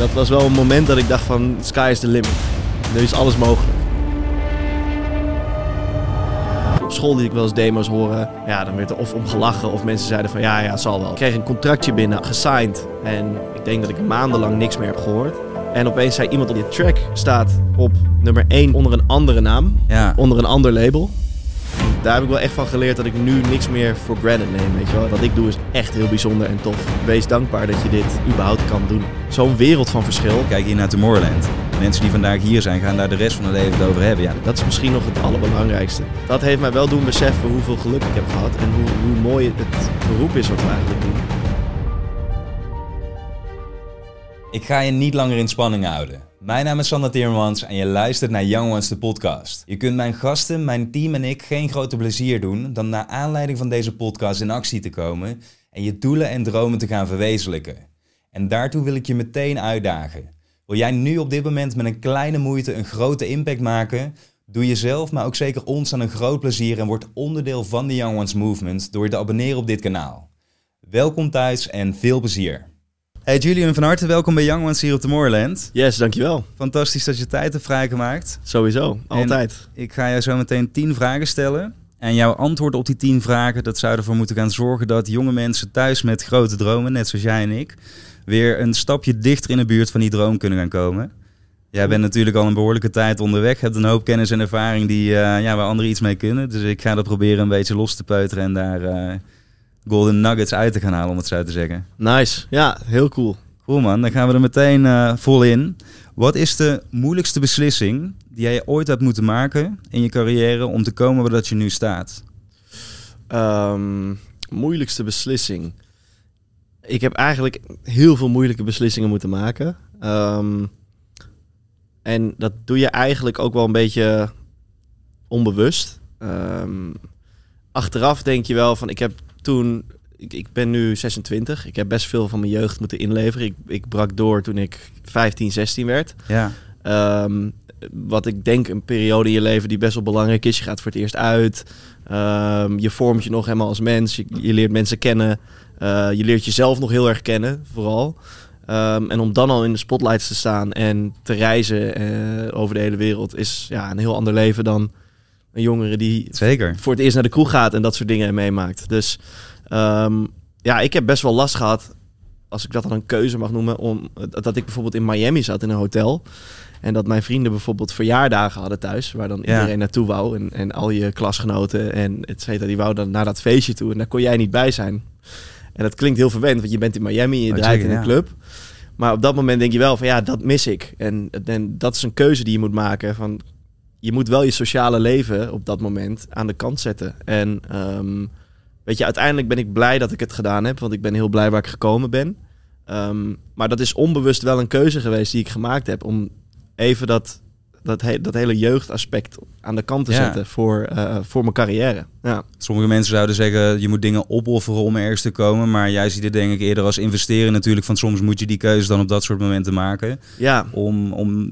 Dat was wel een moment dat ik dacht van, sky is the limit. Er is alles mogelijk. Op school liet ik wel eens demo's horen. Ja, dan werd er of om gelachen of mensen zeiden van, ja, ja, het zal wel. Ik kreeg een contractje binnen, gesigned. En ik denk dat ik maandenlang niks meer heb gehoord. En opeens zei iemand op die track staat op nummer 1 onder een andere naam. Ja. Onder een ander label. Daar heb ik wel echt van geleerd dat ik nu niks meer voor granted neem. Weet je wel? Wat ik doe is echt heel bijzonder en tof. Wees dankbaar dat je dit überhaupt kan doen. Zo'n wereld van verschil. Kijk hier naar Tomorrowland. Mensen die vandaag hier zijn, gaan daar de rest van hun leven het over hebben. Ja, Dat is misschien nog het allerbelangrijkste. Dat heeft mij wel doen beseffen hoeveel geluk ik heb gehad. En hoe, hoe mooi het beroep is wat we eigenlijk doen. Ik ga je niet langer in spanning houden. Mijn naam is Sander Timmermans en je luistert naar Young Ones, de podcast. Je kunt mijn gasten, mijn team en ik geen groter plezier doen dan naar aanleiding van deze podcast in actie te komen en je doelen en dromen te gaan verwezenlijken. En daartoe wil ik je meteen uitdagen. Wil jij nu op dit moment met een kleine moeite een grote impact maken? Doe jezelf, maar ook zeker ons aan een groot plezier en word onderdeel van de Young Ones Movement door je te abonneren op dit kanaal. Welkom thuis en veel plezier. Hey Julian, van harte welkom bij Young Ones hier op Tomorrowland. Yes, dankjewel. Fantastisch dat je tijd hebt vrijgemaakt. Sowieso, altijd. Ik ga jou zo meteen 10 vragen stellen. En jouw antwoord op die 10 vragen, dat zou ervoor moeten gaan zorgen dat jonge mensen thuis met grote dromen, net zoals jij en ik, weer een stapje dichter in de buurt van die droom kunnen gaan komen. Jij bent natuurlijk al een behoorlijke tijd onderweg, hebt een hoop kennis en ervaring die, eh, ja, waar anderen iets mee kunnen. Dus ik ga dat proberen een beetje los te peuteren en daar eh, golden nuggets uit te gaan halen, om het zo te zeggen. Nice. Ja, heel cool. Cool man, dan gaan we er meteen eh, vol in. Wat is de moeilijkste beslissing die jij ooit hebt moeten maken in je carrière om te komen waar dat je nu staat? Ehm, moeilijkste beslissing. Ik heb eigenlijk heel veel moeilijke beslissingen moeten maken. Ehm, en dat doe je eigenlijk ook wel een beetje onbewust. Ehm, achteraf denk je wel van, ik heb toen, ik, ik ben nu 26. Ik heb best veel van mijn jeugd moeten inleveren. Ik, ik brak door toen ik 15, 16 werd. Ja, Ehm, wat ik denk een periode in je leven die best wel belangrijk is. Je gaat voor het eerst uit. Ehm, je vormt je nog helemaal als mens. Je, je leert mensen kennen. Eh, je leert jezelf nog heel erg kennen, vooral. Ehm, en om dan al in de spotlights te staan en te reizen eh, over de hele wereld... is ja, een heel ander leven dan een jongere die zeker. voor het eerst naar de kroeg gaat en dat soort dingen meemaakt. Dus ehm, ja, ik heb best wel last gehad, als ik dat dan een keuze mag noemen, om dat ik bijvoorbeeld in Miami zat in een hotel. En dat mijn vrienden bijvoorbeeld verjaardagen hadden thuis, waar dan Ja. iedereen naartoe wou. En, en al je klasgenoten en et cetera, die wou dan naar dat feestje toe. En daar kon jij niet bij zijn. En dat klinkt heel verwend, want je bent in Miami en je Oh, draait in een ja. club. Maar op dat moment denk je wel van ja, dat mis ik. En, en dat is een keuze die je moet maken. Van, je moet wel je sociale leven op dat moment aan de kant zetten. En ehm, weet je, uiteindelijk ben ik blij dat ik het gedaan heb. Want ik ben heel blij waar ik gekomen ben. Ehm, maar dat is onbewust wel een keuze geweest die ik gemaakt heb. Om even dat, dat, he- dat hele jeugdaspect aan de kant te Ja. zetten voor, eh, voor mijn carrière. Ja. Sommige mensen zouden zeggen, je moet dingen opofferen om ergens te komen. Maar jij ziet het denk ik eerder als investeren natuurlijk. Van soms moet je die keuze dan op dat soort momenten maken. ja, Om, om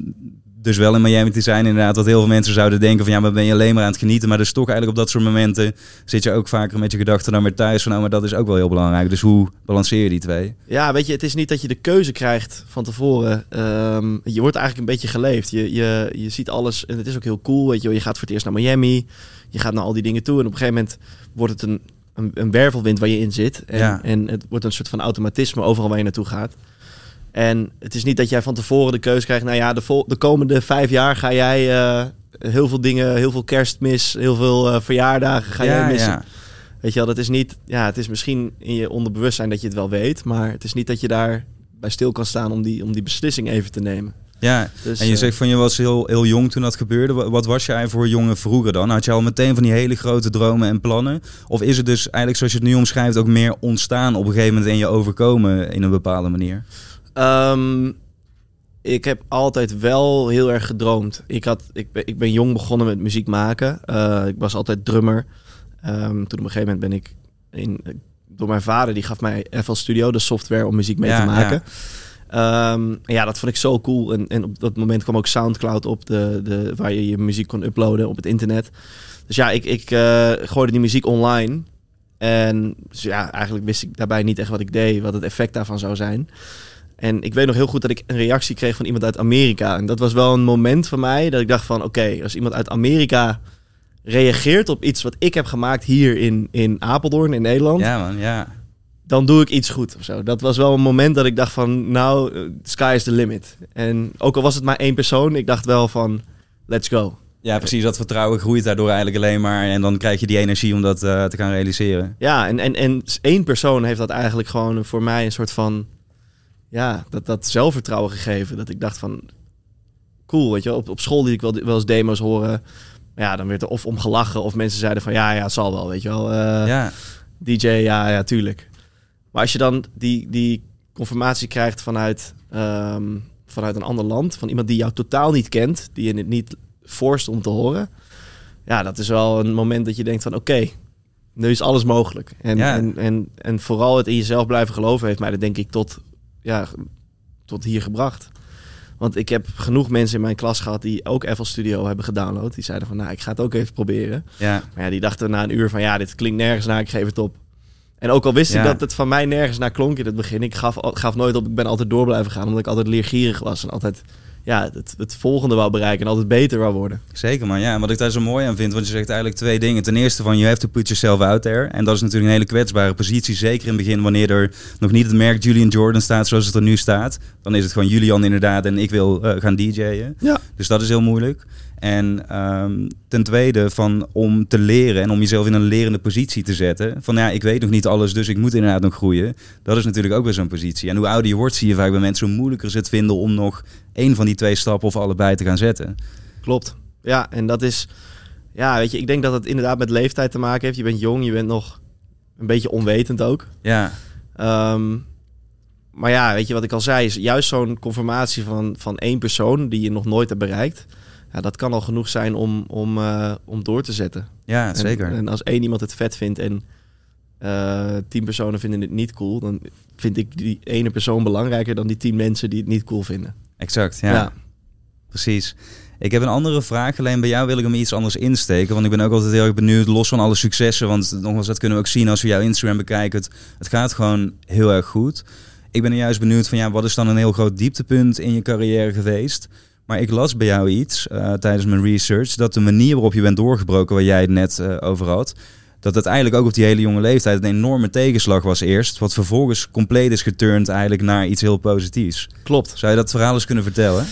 dus wel in Miami te zijn inderdaad. Wat heel veel mensen zouden denken van ja, maar ben je alleen maar aan het genieten. Maar dus toch eigenlijk op dat soort momenten zit je ook vaker met je gedachten dan weer thuis. Van, nou, maar dat is ook wel heel belangrijk. Dus hoe balanceer je die twee? Ja, weet je, het is niet dat je de keuze krijgt van tevoren. Ehm, je wordt eigenlijk een beetje geleefd. Je, je, je ziet alles en het is ook heel cool. Weet je, je gaat voor het eerst naar Miami. Je gaat naar al die dingen toe. En op een gegeven moment wordt het een, een, een wervelwind waar je in zit. En, Ja. en het wordt een soort van automatisme overal waar je naartoe gaat. En het is niet dat jij van tevoren de keuze krijgt. Nou ja, de, vol, de komende vijf jaar ga jij eh, heel veel dingen, heel veel kerstmis, heel veel eh, verjaardagen ga jij missen. ja. Weet je wel, dat is niet... Ja, het is misschien in je onderbewustzijn dat je het wel weet... maar het is niet dat je daar bij stil kan staan om die, om die beslissing even te nemen. ja. Dus, En je eh, zegt van je was heel, heel jong toen dat gebeurde. Wa- Wat was jij voor jongen vroeger dan? Had je al meteen van die hele grote dromen en plannen? Of is het dus eigenlijk zoals je het nu omschrijft ook meer ontstaan op een gegeven moment en je overkomen in een bepaalde manier? Ehm, ik heb altijd wel heel erg gedroomd. Ik, had, ik, ben, ik ben jong begonnen met muziek maken. Eh, ik was altijd drummer. Ehm, toen op een gegeven moment ben ik... In, door mijn vader, die gaf mij FL Studio, de software om muziek mee Ja, te maken. Ehm, en ja, dat vond ik zo cool. En, en op dat moment kwam ook Soundcloud op, de, de, waar je je muziek kon uploaden op het internet. Dus ja, ik, ik eh, gooide die muziek online. En dus ja, eigenlijk wist ik daarbij niet echt wat ik deed, wat het effect daarvan zou zijn. En ik weet nog heel goed dat ik een reactie kreeg van iemand uit Amerika. En dat was wel een moment van mij dat ik dacht van... oké, als iemand uit Amerika reageert op iets wat ik heb gemaakt hier in, in Apeldoorn in Nederland... Ja, man, ja. dan doe ik iets goed of zo. Dat was wel een moment dat ik dacht van... nou, eh, sky is the limit. En ook al was het maar één persoon, ik dacht wel van... let's go. Ja, precies. Dat vertrouwen groeit daardoor eigenlijk alleen maar. En dan krijg je die energie om dat eh, te gaan realiseren. Ja, en, en, en één persoon heeft dat eigenlijk gewoon voor mij een soort van... ja, dat, dat zelfvertrouwen gegeven. Dat ik dacht van... cool, weet je. Op, op school liet ik wel, wel eens demo's horen... Maar ja, dan werd er of om gelachen of mensen zeiden van ja, ja, het zal wel, weet je wel. Eh, ja, DJ, ja, ja, tuurlijk. Maar als je dan die, die confirmatie krijgt vanuit, ehm, vanuit een ander land, van iemand die jou totaal niet kent, die je het niet forst om te horen, ja, dat is wel een moment dat je denkt van oké, nu is alles mogelijk. En, Ja. en, en, en vooral het in jezelf blijven geloven heeft mij dat denk ik tot, ja, tot hier gebracht. Want ik heb genoeg mensen in mijn klas gehad die ook FL Studio hebben gedownload. Die zeiden van, nou, ik ga het ook even proberen. ja, Maar ja, die dachten na een uur van ja, dit klinkt nergens naar, ik geef het op. En ook al wist Ja. ik dat het van mij nergens naar klonk in het begin, ik gaf, gaf nooit op, ik ben altijd door blijven gaan, omdat ik altijd leergierig was en altijd ja, het, het volgende wou bereiken en altijd beter wou worden. zeker man. Ja, en wat ik daar zo mooi aan vind, want je zegt eigenlijk twee dingen. Ten eerste van, you have to put yourself out there. En dat is natuurlijk een hele kwetsbare positie. Zeker in het begin, wanneer er nog niet het merk Julian Jordan staat zoals het er nu staat. Dan is het gewoon Julian inderdaad en ik wil eh, gaan DJ'en. Ja. Dus dat is heel moeilijk. En ehm, ten tweede, van om te leren en om jezelf in een lerende positie te zetten. Van ja, ik weet nog niet alles, dus ik moet inderdaad nog groeien. Dat is natuurlijk ook weer zo'n positie. En hoe ouder je wordt, zie je vaak bij mensen hoe moeilijker ze het vinden om nog één van die twee stappen of allebei te gaan zetten. Klopt. Ja, en dat is, ja, weet je, ik denk dat het inderdaad met leeftijd te maken heeft. Je bent jong, je bent nog een beetje onwetend ook. Ja, Ehm, maar ja, weet je wat ik al zei, is juist zo'n confirmatie van, van één persoon die je nog nooit hebt bereikt. Ja, dat kan al genoeg zijn om, om, eh, om door te zetten. ja zeker. En, als één iemand het vet vindt en eh, tien personen vinden het niet cool, dan vind ik die ene persoon belangrijker dan die tien mensen die het niet cool vinden. Exact, ja. Precies. Ik heb een andere vraag, alleen bij jou wil ik hem iets anders insteken. Want ik ben ook altijd heel erg benieuwd, los van alle successen. Want nogmaals, dat kunnen we ook zien als we jouw Instagram bekijken. Het, het gaat gewoon heel erg goed. Ik ben er juist benieuwd van, ja, wat is dan een heel groot dieptepunt in je carrière geweest? Maar ik las bij jou iets eh, tijdens mijn research, dat de manier waarop je bent doorgebroken, waar jij het net eh, over had, dat het eigenlijk ook op die hele jonge leeftijd een enorme tegenslag was eerst, wat vervolgens compleet is geturnd eigenlijk naar iets heel positiefs. Klopt. Zou je dat verhaal eens kunnen vertellen?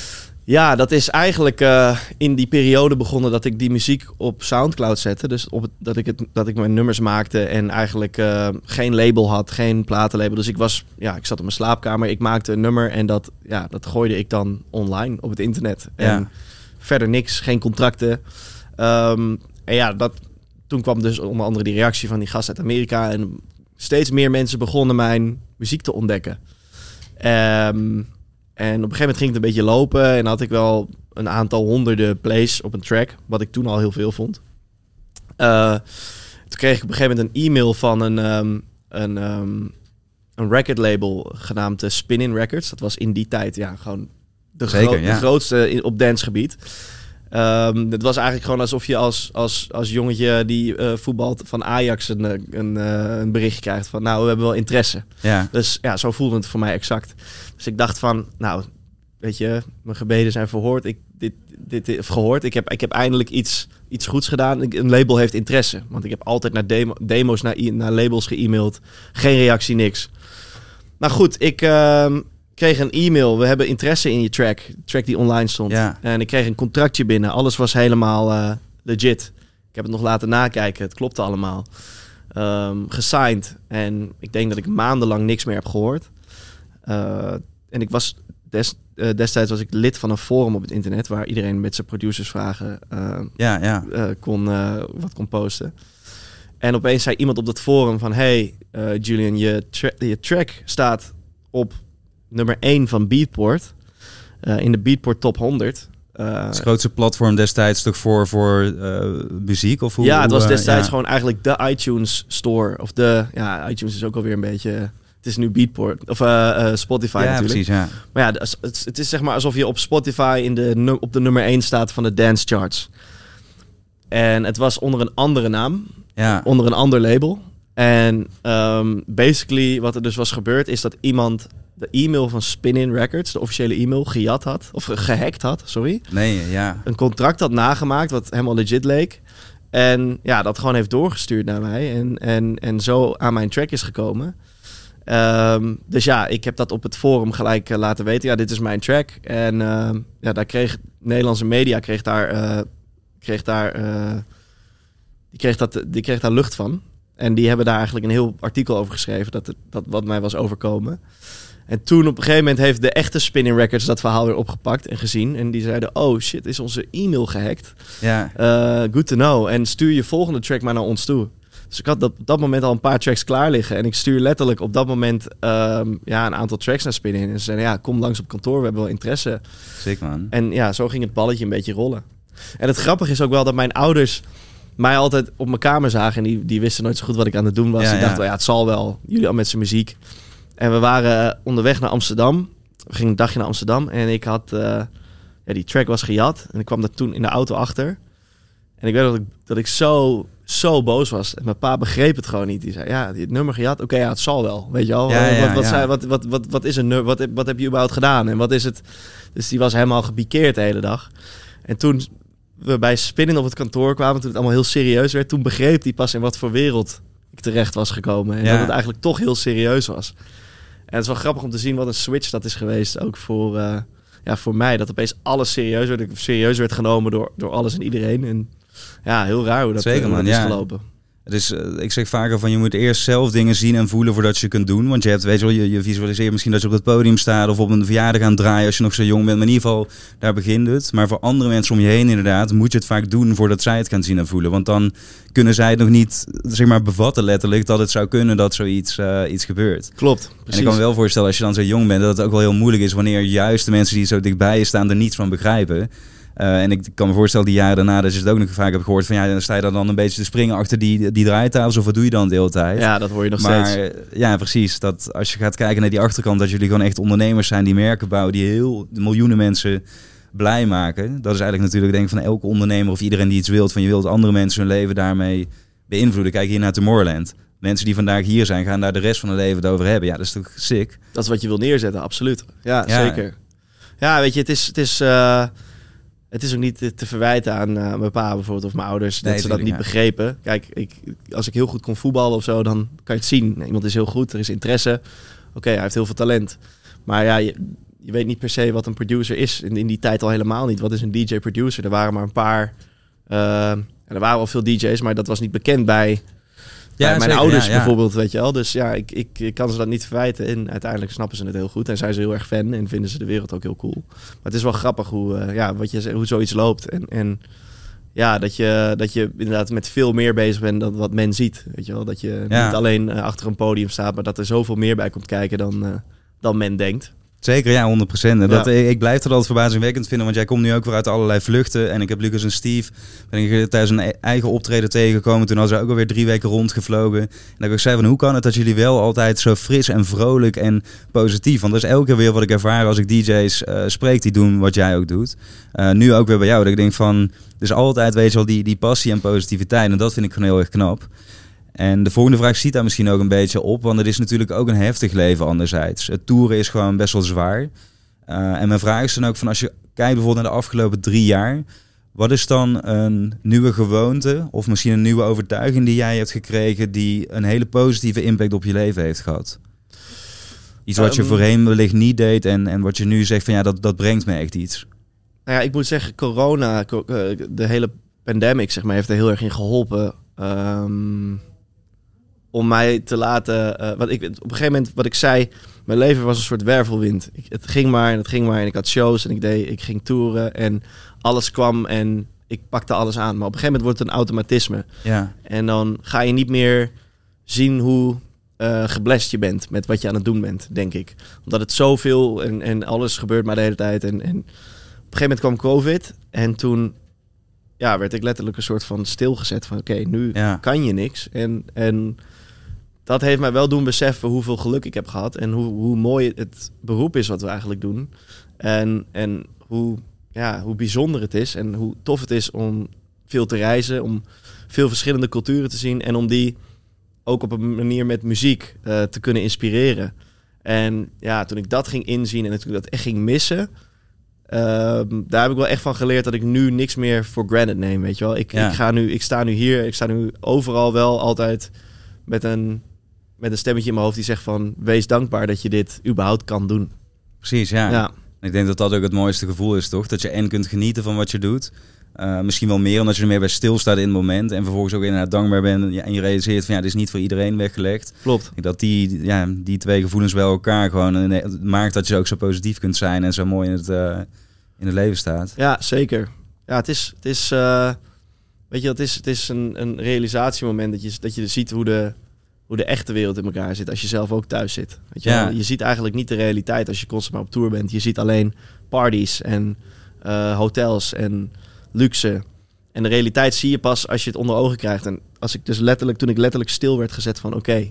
Ja, dat is eigenlijk eh, in die periode begonnen dat ik die muziek op Soundcloud zette. Dus op het, dat, ik het, dat ik mijn nummers maakte en eigenlijk eh, geen label had, geen platenlabel. Dus ik was, ja, ik zat op mijn slaapkamer, ik maakte een nummer en dat, ja, dat gooide ik dan online op het internet. En Ja. verder niks, geen contracten. Ehm, en ja, dat, toen kwam dus onder andere die reactie van die gast uit Amerika. En steeds meer mensen begonnen mijn muziek te ontdekken. Ehm, en op een gegeven moment ging het een beetje lopen. En had ik wel een aantal honderden plays op een track. Wat ik toen al heel veel vond. Eh, toen kreeg ik op een gegeven moment een e-mail van een, ehm, een, ehm, een record label genaamd eh, Spin-In Records. Dat was in die tijd ja, gewoon de, Zeker, gro- ja. de grootste op dancegebied. Ehm het was eigenlijk gewoon alsof je als, als, als jongetje die eh, voetbalt van Ajax een, eh, een, eh, een berichtje krijgt van nou, we hebben wel interesse. Ja, Dus ja, zo voelde het voor mij exact. Dus ik dacht van, nou, weet je, mijn gebeden zijn verhoord. Ik, dit, dit, of gehoord. Ik heb, ik heb eindelijk iets, iets goeds gedaan. Een label heeft interesse. Want ik heb altijd naar demo, demo's, naar, naar labels ge-mailed. Geen reactie, niks. Maar goed, ik ehm, kreeg een e-mail. We hebben interesse in je track. Track die online stond. Ja. En ik kreeg een contractje binnen. Alles was helemaal eh, legit. Ik heb het nog laten nakijken. Het klopte allemaal. Ehm gesigned. En ik denk dat ik maandenlang niks meer heb gehoord. Eh, en ik was des, eh, destijds was ik lid van een forum op het internet waar iedereen met zijn producersvragen eh, ja, ja. kon, wat kon posten. En opeens zei iemand op dat forum van... Hey Julian, je, tra- je track staat op nummer 1 van Beatport. eh, in de Beatport Top 100. Eh, Het grootste platform destijds toch voor, voor eh, muziek? Of hoe, ja, het was destijds ja. gewoon eigenlijk de iTunes Store. Of de... Ja, iTunes is ook alweer een beetje... Het is nu Beatport. Of Spotify Ja, natuurlijk. precies, ja. Maar ja, het, het, het is zeg maar alsof je op Spotify in de, op de nummer 1 staat van de dance charts. En het was onder een andere naam, Ja, onder een ander label. En ehm, basically wat er dus was gebeurd is dat iemand de e-mail van Spin-In Records, de officiële e-mail, gejat had. Of gehackt had, sorry. Nee, ja. Een contract had nagemaakt wat helemaal legit leek. En ja, dat gewoon heeft doorgestuurd naar mij. En, en, en zo aan mijn track is gekomen. Ehm, dus ja, ik heb dat op het forum gelijk eh, laten weten. Ja, dit is mijn track. En ehm, ja, daar kreeg Nederlandse media kreeg daar, eh, kreeg daar, eh, die, kreeg dat, die kreeg daar lucht van. En die hebben daar eigenlijk een heel artikel over geschreven, dat, het- dat wat mij was overkomen. En toen op een gegeven moment heeft de echte Spinning Records dat verhaal weer opgepakt en gezien. En die zeiden, oh shit, is onze e-mail gehackt? Ja, Eh, good to know. En stuur je volgende track maar naar ons toe. Dus ik had dat, op dat moment al een paar tracks klaar liggen. En ik stuur letterlijk op dat moment ehm, ja, een aantal tracks naar Spinning. En ze zeiden, ja, kom langs op kantoor, we hebben wel interesse. sick man. En ja, zo ging het balletje een beetje rollen. En het grappige is ook wel dat mijn ouders mij altijd op mijn kamer zagen. En die, die wisten nooit zo goed wat ik aan het doen was. Ja, die dachten, wel, ja, het zal wel. Jullie al met zijn muziek. En we waren eh, onderweg naar Amsterdam. We gingen een dagje naar Amsterdam. En ik had... eh, ja, die track was gejat. En ik kwam daar toen in de auto achter. En ik weet dat ik, dat ik zo, zo boos was. En mijn pa begreep het gewoon niet. Die zei, ja, het nummer gejat. Oké, ja, het zal wel. Weet je? Ja, ja, wat, wat, ja. zei- wat, wat, wat, wat is een nummer? Wat, wat heb je überhaupt gedaan? En wat is het... Dus die was helemaal gepikeerd de hele dag. En toen we bij Spinnen op het kantoor kwamen, toen het allemaal heel serieus werd, toen begreep hij pas in wat voor wereld ik terecht was gekomen. En dat het eigenlijk toch heel serieus was. En het is wel grappig om te zien wat een switch dat is geweest, ook voor, eh, ja, voor mij. Dat opeens alles serieus werd, serieus werd genomen door, door alles en iedereen. En ja, heel raar hoe dat, Zeker, eh, hoe man, dat is ja. gelopen. Het is, eh, ik zeg vaker van je moet eerst zelf dingen zien en voelen voordat je kunt doen. Want je hebt, weet je wel, je, je visualiseert misschien dat je op het podium staat of op een verjaardag aan het draaien als je nog zo jong bent. Maar in ieder geval, daar begint het. Maar voor andere mensen om je heen inderdaad, moet je het vaak doen voordat zij het gaan zien en voelen. Want dan kunnen zij het nog niet, zeg maar, bevatten letterlijk dat het zou kunnen dat zoiets eh, iets gebeurt. Klopt, En precies. ik kan me wel voorstellen als je dan zo jong bent dat het ook wel heel moeilijk is wanneer juist de mensen die zo dichtbij je staan er niets van begrijpen. Eh, en ik kan me voorstellen die jaren daarna dat je het ook nog vaak hebt gehoord van ja, dan sta je dan een beetje te springen achter die, die draaitafels of wat doe je dan de hele tijd? Ja, dat hoor je nog maar steeds. eh, ja, precies. Dat als je gaat kijken naar die achterkant, dat jullie gewoon echt ondernemers zijn die merken bouwen, die heel miljoenen mensen blij maken. Dat is eigenlijk natuurlijk denk ik van elke ondernemer of iedereen die iets wilt, van je wilt andere mensen hun leven daarmee beïnvloeden. Kijk hier naar Tomorrowland. Mensen die vandaag hier zijn, gaan daar de rest van hun leven het over hebben. Ja, dat is toch sick? Dat is wat je wil neerzetten, absoluut. Ja, Ja. zeker. Ja, weet je, het is, het is, eh, het is ook niet te, te verwijten aan eh, mijn pa bijvoorbeeld of mijn ouders dat ze dat niet ja. begrepen. Kijk, ik, als ik heel goed kon voetballen of zo, dan kan je het zien. Iemand is heel goed, er is interesse. Oké, hij heeft heel veel talent. Maar ja, je, je weet niet per se wat een producer is. In, in die tijd al helemaal niet. Wat is een DJ-producer? Er waren maar een paar... eh, er waren wel veel DJ's, maar dat was niet bekend bij bij mijn zeker, ouders ja, ja. bijvoorbeeld, weet je wel. Dus ja, ik, ik, ik kan ze dat niet verwijten. En uiteindelijk snappen ze het heel goed. En zijn ze heel erg fan en vinden ze de wereld ook heel cool. Maar het is wel grappig hoe, eh, ja, wat je, hoe zoiets loopt. En, en ja, dat je, dat je inderdaad met veel meer bezig bent dan wat men ziet. Weet je wel, dat je Ja. niet alleen eh, achter een podium staat, maar dat er zoveel meer bij komt kijken dan, eh, dan men denkt. Zeker, ja, 100%. En dat, Ja. ik, ik blijf dat altijd verbazingwekkend vinden, want jij komt nu ook weer uit allerlei vluchten. En ik heb Lucas en Steve ben ik tijdens een e- eigen optreden tegengekomen. Toen hadden ze ook alweer drie weken rondgevlogen. En ik gezegd van, hoe kan het dat jullie wel altijd zo fris en vrolijk en positief? Want dat is elke keer weer wat ik ervaar als ik DJ's eh, spreek die doen wat jij ook doet. Eh, nu ook weer bij jou, dat ik denk van, dus altijd weet je wel die, die passie en positiviteit. En dat vind ik gewoon heel erg knap. En de volgende vraag ziet daar misschien ook een beetje op, want het is natuurlijk ook een heftig leven anderzijds. Het toeren is gewoon best wel zwaar. Eh, en mijn vraag is dan ook van als je kijkt bijvoorbeeld naar de afgelopen drie jaar, wat is dan een nieuwe gewoonte of misschien een nieuwe overtuiging die jij hebt gekregen die een hele positieve impact op je leven heeft gehad? Iets wat je Ehm. voorheen wellicht niet deed en, en wat je nu zegt van ja, dat, dat brengt me echt iets. Nou ja, ik moet zeggen, corona, co- eh, de hele pandemic, zeg maar, heeft er heel erg in geholpen. ehm, om mij te laten. eh, wat ik, op een gegeven moment, wat ik zei, mijn leven was een soort wervelwind. Ik, het ging maar en het ging maar en ik had shows en ik deed, ik ging toeren en alles kwam en ik pakte alles aan. Maar op een gegeven moment wordt het een automatisme. Ja, En dan ga je niet meer zien hoe eh geblest je bent met wat je aan het doen bent, denk ik. Omdat het zoveel en, en alles gebeurt maar de hele tijd. En, en op een gegeven moment kwam COVID en toen ja, werd ik letterlijk een soort van stilgezet van oké, nu ja. kan je niks. En, en dat heeft mij wel doen beseffen hoeveel geluk ik heb gehad en hoe, hoe mooi het beroep is wat we eigenlijk doen. En, en hoe, ja, hoe bijzonder het is en hoe tof het is om veel te reizen, om veel verschillende culturen te zien en om die ook op een manier met muziek eh, te kunnen inspireren. En ja, toen ik dat ging inzien en toen ik dat echt ging missen, ehm, daar heb ik wel echt van geleerd dat ik nu niks meer voor granted neem. Weet je wel, ik, Ja. ik, ga nu, ik sta nu hier, ik sta nu overal wel altijd met een, met een stemmetje in mijn hoofd die zegt van wees dankbaar dat je dit überhaupt kan doen. Precies, ja. Ja, Ik denk dat dat ook het mooiste gevoel is, toch? Dat je en kunt genieten van wat je doet. Eh, misschien wel meer omdat je er meer bij stilstaat in het moment. En vervolgens ook inderdaad dankbaar bent. En je- En je realiseert van ja, dit is niet voor iedereen weggelegd. klopt. Dat die, ja, die twee gevoelens bij elkaar gewoon eh, maakt dat je ook zo positief kunt zijn. En zo mooi in het, eh, in het leven staat. Ja, zeker. Ja, het is, het is weet je, het is, het is een, een realisatiemoment dat je, dat je ziet hoe de, hoe de echte wereld in elkaar zit als je zelf ook thuis zit. Weet je, Ja. je ziet eigenlijk niet de realiteit als je constant maar op tour bent. Je ziet alleen parties en eh, hotels en luxe. En de realiteit zie je pas als je het onder ogen krijgt. En als ik dus letterlijk, toen ik letterlijk stil werd gezet van oké,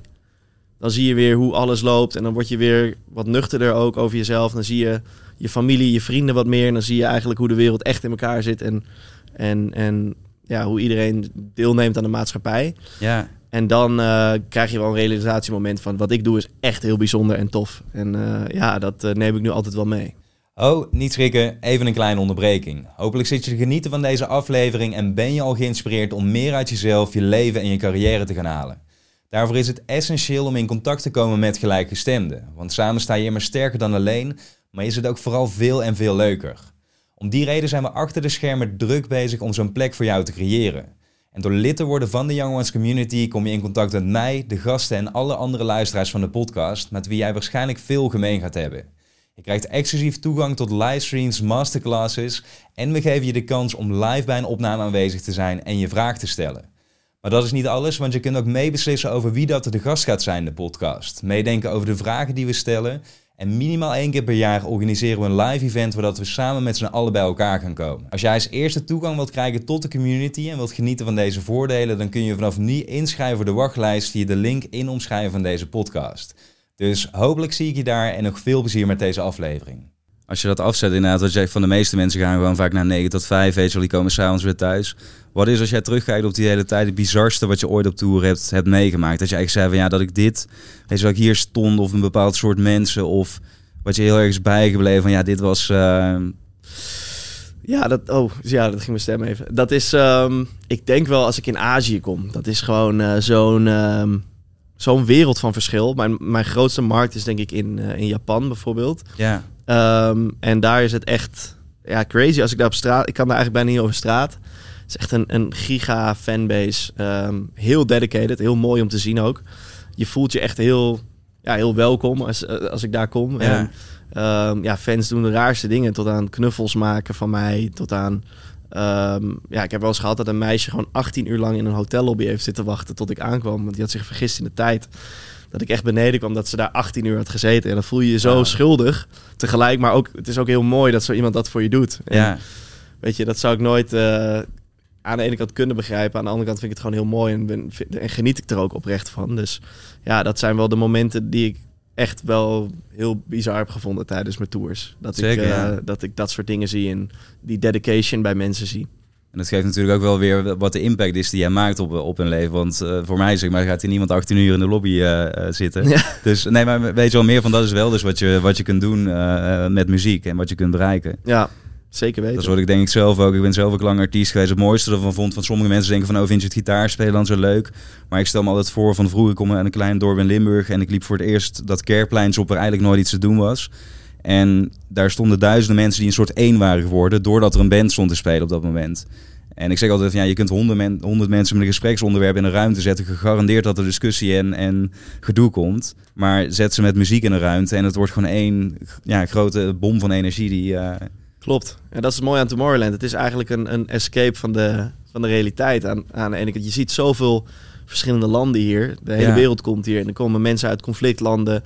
dan zie je weer hoe alles loopt. En dan word je weer wat nuchterder ook over jezelf. Dan zie je je familie, je vrienden wat meer. En dan zie je eigenlijk hoe de wereld echt in elkaar zit. En, en, en ja, hoe iedereen deelneemt aan de maatschappij. Ja, En dan eh, krijg je wel een realisatiemoment van wat ik doe is echt heel bijzonder en tof. En eh, ja, dat eh, neem ik nu altijd wel mee. Oh, niet schrikken, even een kleine onderbreking. Hopelijk zit je te genieten van deze aflevering en ben je al geïnspireerd om meer uit jezelf, je leven en je carrière te gaan halen. Daarvoor is het essentieel om in contact te komen met gelijkgestemden, want samen sta je immer sterker dan alleen, maar is het ook vooral veel en veel leuker. Om die reden zijn we achter de schermen druk bezig om zo'n plek voor jou te creëren. En door lid te worden van de Young Ones Community kom je in contact met mij, de gasten en alle andere luisteraars van de podcast, met wie jij waarschijnlijk veel gemeen gaat hebben. Je krijgt exclusief toegang tot livestreams, masterclasses en we geven je de kans om live bij een opname aanwezig te zijn en je vraag te stellen. Maar dat is niet alles, want je kunt ook meebeslissen over wie dat de gast gaat zijn in de podcast. Meedenken over de vragen die we stellen. En minimaal één keer per jaar organiseren we een live event waar dat we samen met z'n allen bij elkaar gaan komen. Als jij als eerste toegang wilt krijgen tot de community en wilt genieten van deze voordelen, dan kun je vanaf nu inschrijven voor de wachtlijst via de link in omschrijven van deze podcast. Dus hopelijk zie ik je daar en nog veel plezier met deze aflevering. Als je dat afzet inderdaad, wat zegt van de meeste mensen gaan gewoon vaak naar 9 tot 5, weet je wel, die komen s'avonds weer thuis. Wat is als jij terugkijkt op die hele tijd het bizarste wat je ooit op tour hebt, hebt meegemaakt? Dat je eigenlijk zei van ja, dat ik dit, weet je wel, ik hier stond of een bepaald soort mensen of wat je heel erg is bijgebleven van ja, dit was... eh, Ja, dat, oh, ja, dat ging mijn stem even. Dat is, ehm, ik denk wel als ik in Azië kom. Dat is gewoon eh, zo'n ehm, zo'n wereld van verschil. Mijn, mijn grootste markt is denk ik in, eh, in Japan bijvoorbeeld. ja, Ehm, en daar is het echt ja, crazy. Als ik daar op straat... Ik kan daar eigenlijk bijna niet over straat. Het is echt een, een giga fanbase. Ehm, heel dedicated. Heel mooi om te zien ook. Je voelt je echt heel, ja, heel welkom als, eh, als ik daar kom. Ja. En, ehm, ja, fans doen de raarste dingen. Tot aan knuffels maken van mij. Tot aan... ja, ik heb wel eens gehad dat een meisje gewoon 18 uur lang in een hotellobby heeft zitten wachten tot ik aankwam. Want die had zich vergist in de tijd. Dat ik echt beneden kwam dat ze daar 18 uur had gezeten. En dan voel je je zo Ja. schuldig. Tegelijk, maar ook, het is ook heel mooi dat zo iemand dat voor je doet. En, ja, Weet je, dat zou ik nooit eh, aan de ene kant kunnen begrijpen. Aan de andere kant vind ik het gewoon heel mooi en, ben, en geniet ik er ook oprecht van. Dus ja, dat zijn wel de momenten die ik echt wel heel bizar heb gevonden tijdens mijn tours. Dat, Zeker, ik, eh, ja. dat ik dat soort dingen zie en die dedication bij mensen zie. En dat geeft natuurlijk ook wel weer wat de impact is die jij maakt op, op hun leven. Want eh, voor mij zeg maar, gaat hier niemand 18 uur in de lobby eh, eh, zitten. Ja. Dus nee, maar weet je wel, meer van dat is wel dus wat je, wat je kunt doen met muziek en wat je kunt bereiken. Ja, zeker weten. Dat is wat ik denk ik zelf ook. Ik ben zelf ook lang artiest geweest. Het mooiste ervan vond, van sommige mensen denken van, oh, vind je het gitaarspelen dan zo leuk? Maar ik stel me altijd voor, van vroeger kom ik aan een klein dorp in Limburg en ik liep voor het eerst dat kerkplein op waar eigenlijk nooit iets te doen was. En daar stonden duizenden mensen die een soort één waren geworden, doordat er een band stond te spelen op dat moment. En ik zeg altijd, van, ja, je kunt honderd, men, honderd mensen met een gespreksonderwerp in een ruimte zetten, gegarandeerd dat er discussie en, en gedoe komt. Maar zet ze met muziek in een ruimte en het wordt gewoon één ja, grote bom van energie die... eh, Klopt. En dat is het mooie aan Tomorrowland. Het is eigenlijk een, een escape van de, van de realiteit. Aan, aan de ene kant, je ziet zoveel verschillende landen hier. De hele Ja. wereld komt hier. En er komen mensen uit conflictlanden.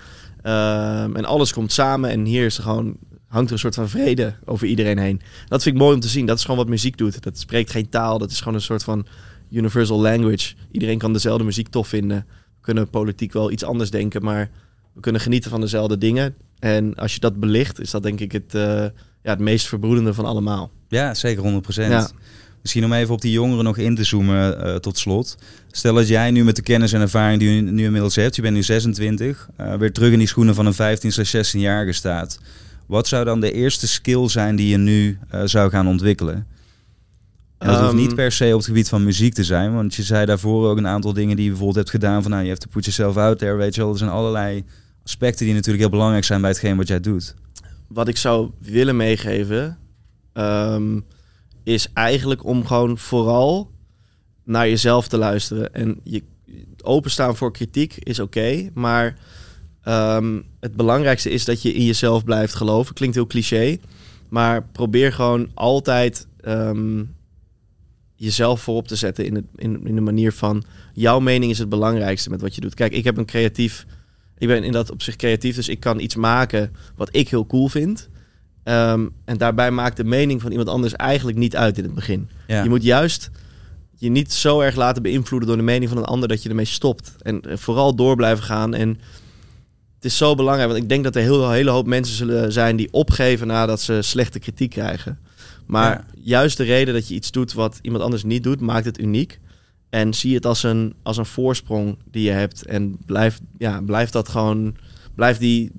Ehm, en alles komt samen. En hier is er gewoon, hangt er een soort van vrede over iedereen heen. Dat vind ik mooi om te zien. Dat is gewoon wat muziek doet. Dat spreekt geen taal. Dat is gewoon een soort van universal language. Iedereen kan dezelfde muziek tof vinden. We kunnen politiek wel iets anders denken. Maar we kunnen genieten van dezelfde dingen. En als je dat belicht, is dat denk ik het, eh, ja, het meest verbroedende van allemaal. Ja, zeker 100%. Ja. Misschien om even op die jongeren nog in te zoomen uh, tot slot. Stel dat jij nu met de kennis en ervaring die je nu inmiddels hebt, je bent nu 26, uh, weer terug in die schoenen van een 15, 16-jarige staat. Wat zou dan de eerste skill zijn die je nu uh, zou gaan ontwikkelen? En dat um, hoeft niet Ehm, per se op het gebied van muziek te zijn, want je zei daarvoor ook een aantal dingen die je bijvoorbeeld hebt gedaan. Van nou, je hebt to put yourself out there, weet je wel. Er zijn allerlei aspecten die natuurlijk heel belangrijk zijn bij hetgeen wat jij doet. wat ik zou willen meegeven, ehm, is eigenlijk om gewoon vooral naar jezelf te luisteren. En je openstaan voor kritiek is oké, maar ehm, het belangrijkste is dat je in jezelf blijft geloven. Klinkt heel cliché, maar probeer gewoon altijd ehm, jezelf voorop te zetten in, het, in, in de manier van jouw mening is het belangrijkste met wat je doet. Kijk, ik heb een creatief ik ben in dat opzicht creatief, dus ik kan iets maken wat ik heel cool vind. Ehm, en daarbij maakt de mening van iemand anders eigenlijk niet uit in het begin. Ja. Je moet juist je niet zo erg laten beïnvloeden door de mening van een ander dat je ermee stopt. En eh, vooral door blijven gaan. En het is zo belangrijk, want ik denk dat er heel, een hele hoop mensen zullen zijn die opgeven nadat ze slechte kritiek krijgen. Maar Ja. juist de reden dat je iets doet wat iemand anders niet doet, maakt het uniek. En zie het als een, als een voorsprong die je hebt. En blijf, ja, blijf dat gewoon. Blijf die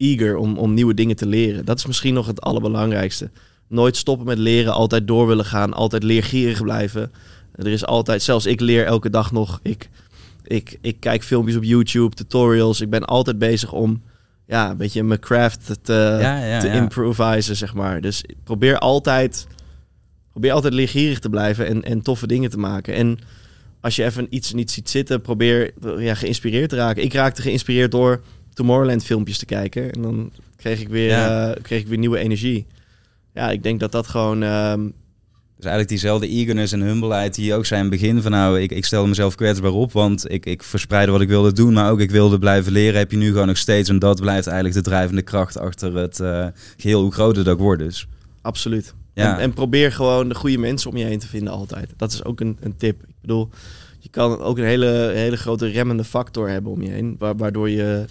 eager om, om nieuwe dingen te leren. Dat is misschien nog het allerbelangrijkste. Nooit stoppen met leren, altijd door willen gaan, altijd leergierig blijven. Er is altijd, zelfs ik leer elke dag nog. Ik, ik, ik kijk filmpjes op YouTube, tutorials. Ik ben altijd bezig om ja, een beetje mijn craft te, Ja, ja, te ja. improvisen, zeg maar. Dus probeer altijd, probeer altijd leergierig te blijven en, en toffe dingen te maken. En als je even iets niet ziet zitten, probeer ja, geïnspireerd te raken. Ik raakte geïnspireerd door Tomorrowland filmpjes te kijken. En dan kreeg ik weer, Ja. eh, kreeg ik weer nieuwe energie. Ja, ik denk dat dat gewoon... ehm, Dus eigenlijk diezelfde eagerness en humbleheid die ook zijn in het begin van nou, ik, ik stelde mezelf kwetsbaar op, want ik, ik verspreidde wat ik wilde doen, maar ook ik wilde blijven leren, heb je nu gewoon nog steeds. En dat blijft eigenlijk de drijvende kracht achter het eh, geheel, hoe groter dat ook wordt dus. Absoluut. Ja. En, en probeer gewoon de goede mensen om je heen te vinden altijd. Dat is ook een, een tip. Ik bedoel, je kan ook een hele, hele grote remmende factor hebben om je heen, wa- waardoor je,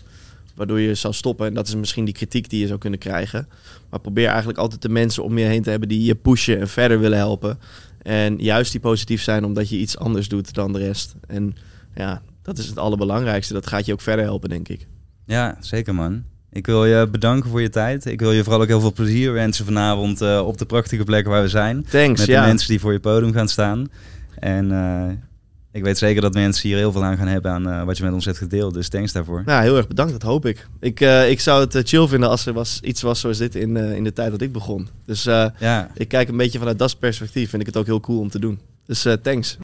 waardoor je zal stoppen. En dat is misschien die kritiek die je zou kunnen krijgen. Maar probeer eigenlijk altijd de mensen om je heen te hebben die je pushen en verder willen helpen. En juist die positief zijn omdat je iets anders doet dan de rest. En ja, dat is het allerbelangrijkste. Dat gaat je ook verder helpen, denk ik. Ja, zeker man. Ik wil je bedanken voor je tijd. Ik wil je vooral ook heel veel plezier wensen vanavond eh, op de prachtige plekken waar we zijn. Thanks, Met ja. de mensen die voor je podium gaan staan. En eh, ik weet zeker dat mensen hier heel veel aan gaan hebben aan eh, wat je met ons hebt gedeeld. Dus thanks daarvoor. Nou, heel erg bedankt, dat hoop ik. Ik, eh, ik zou het eh, chill vinden als er was, iets was zoals dit in, in de tijd dat ik begon. Dus Ja, ik kijk een beetje vanuit dat perspectief. Vind ik het ook heel cool om te doen. Dus thanks.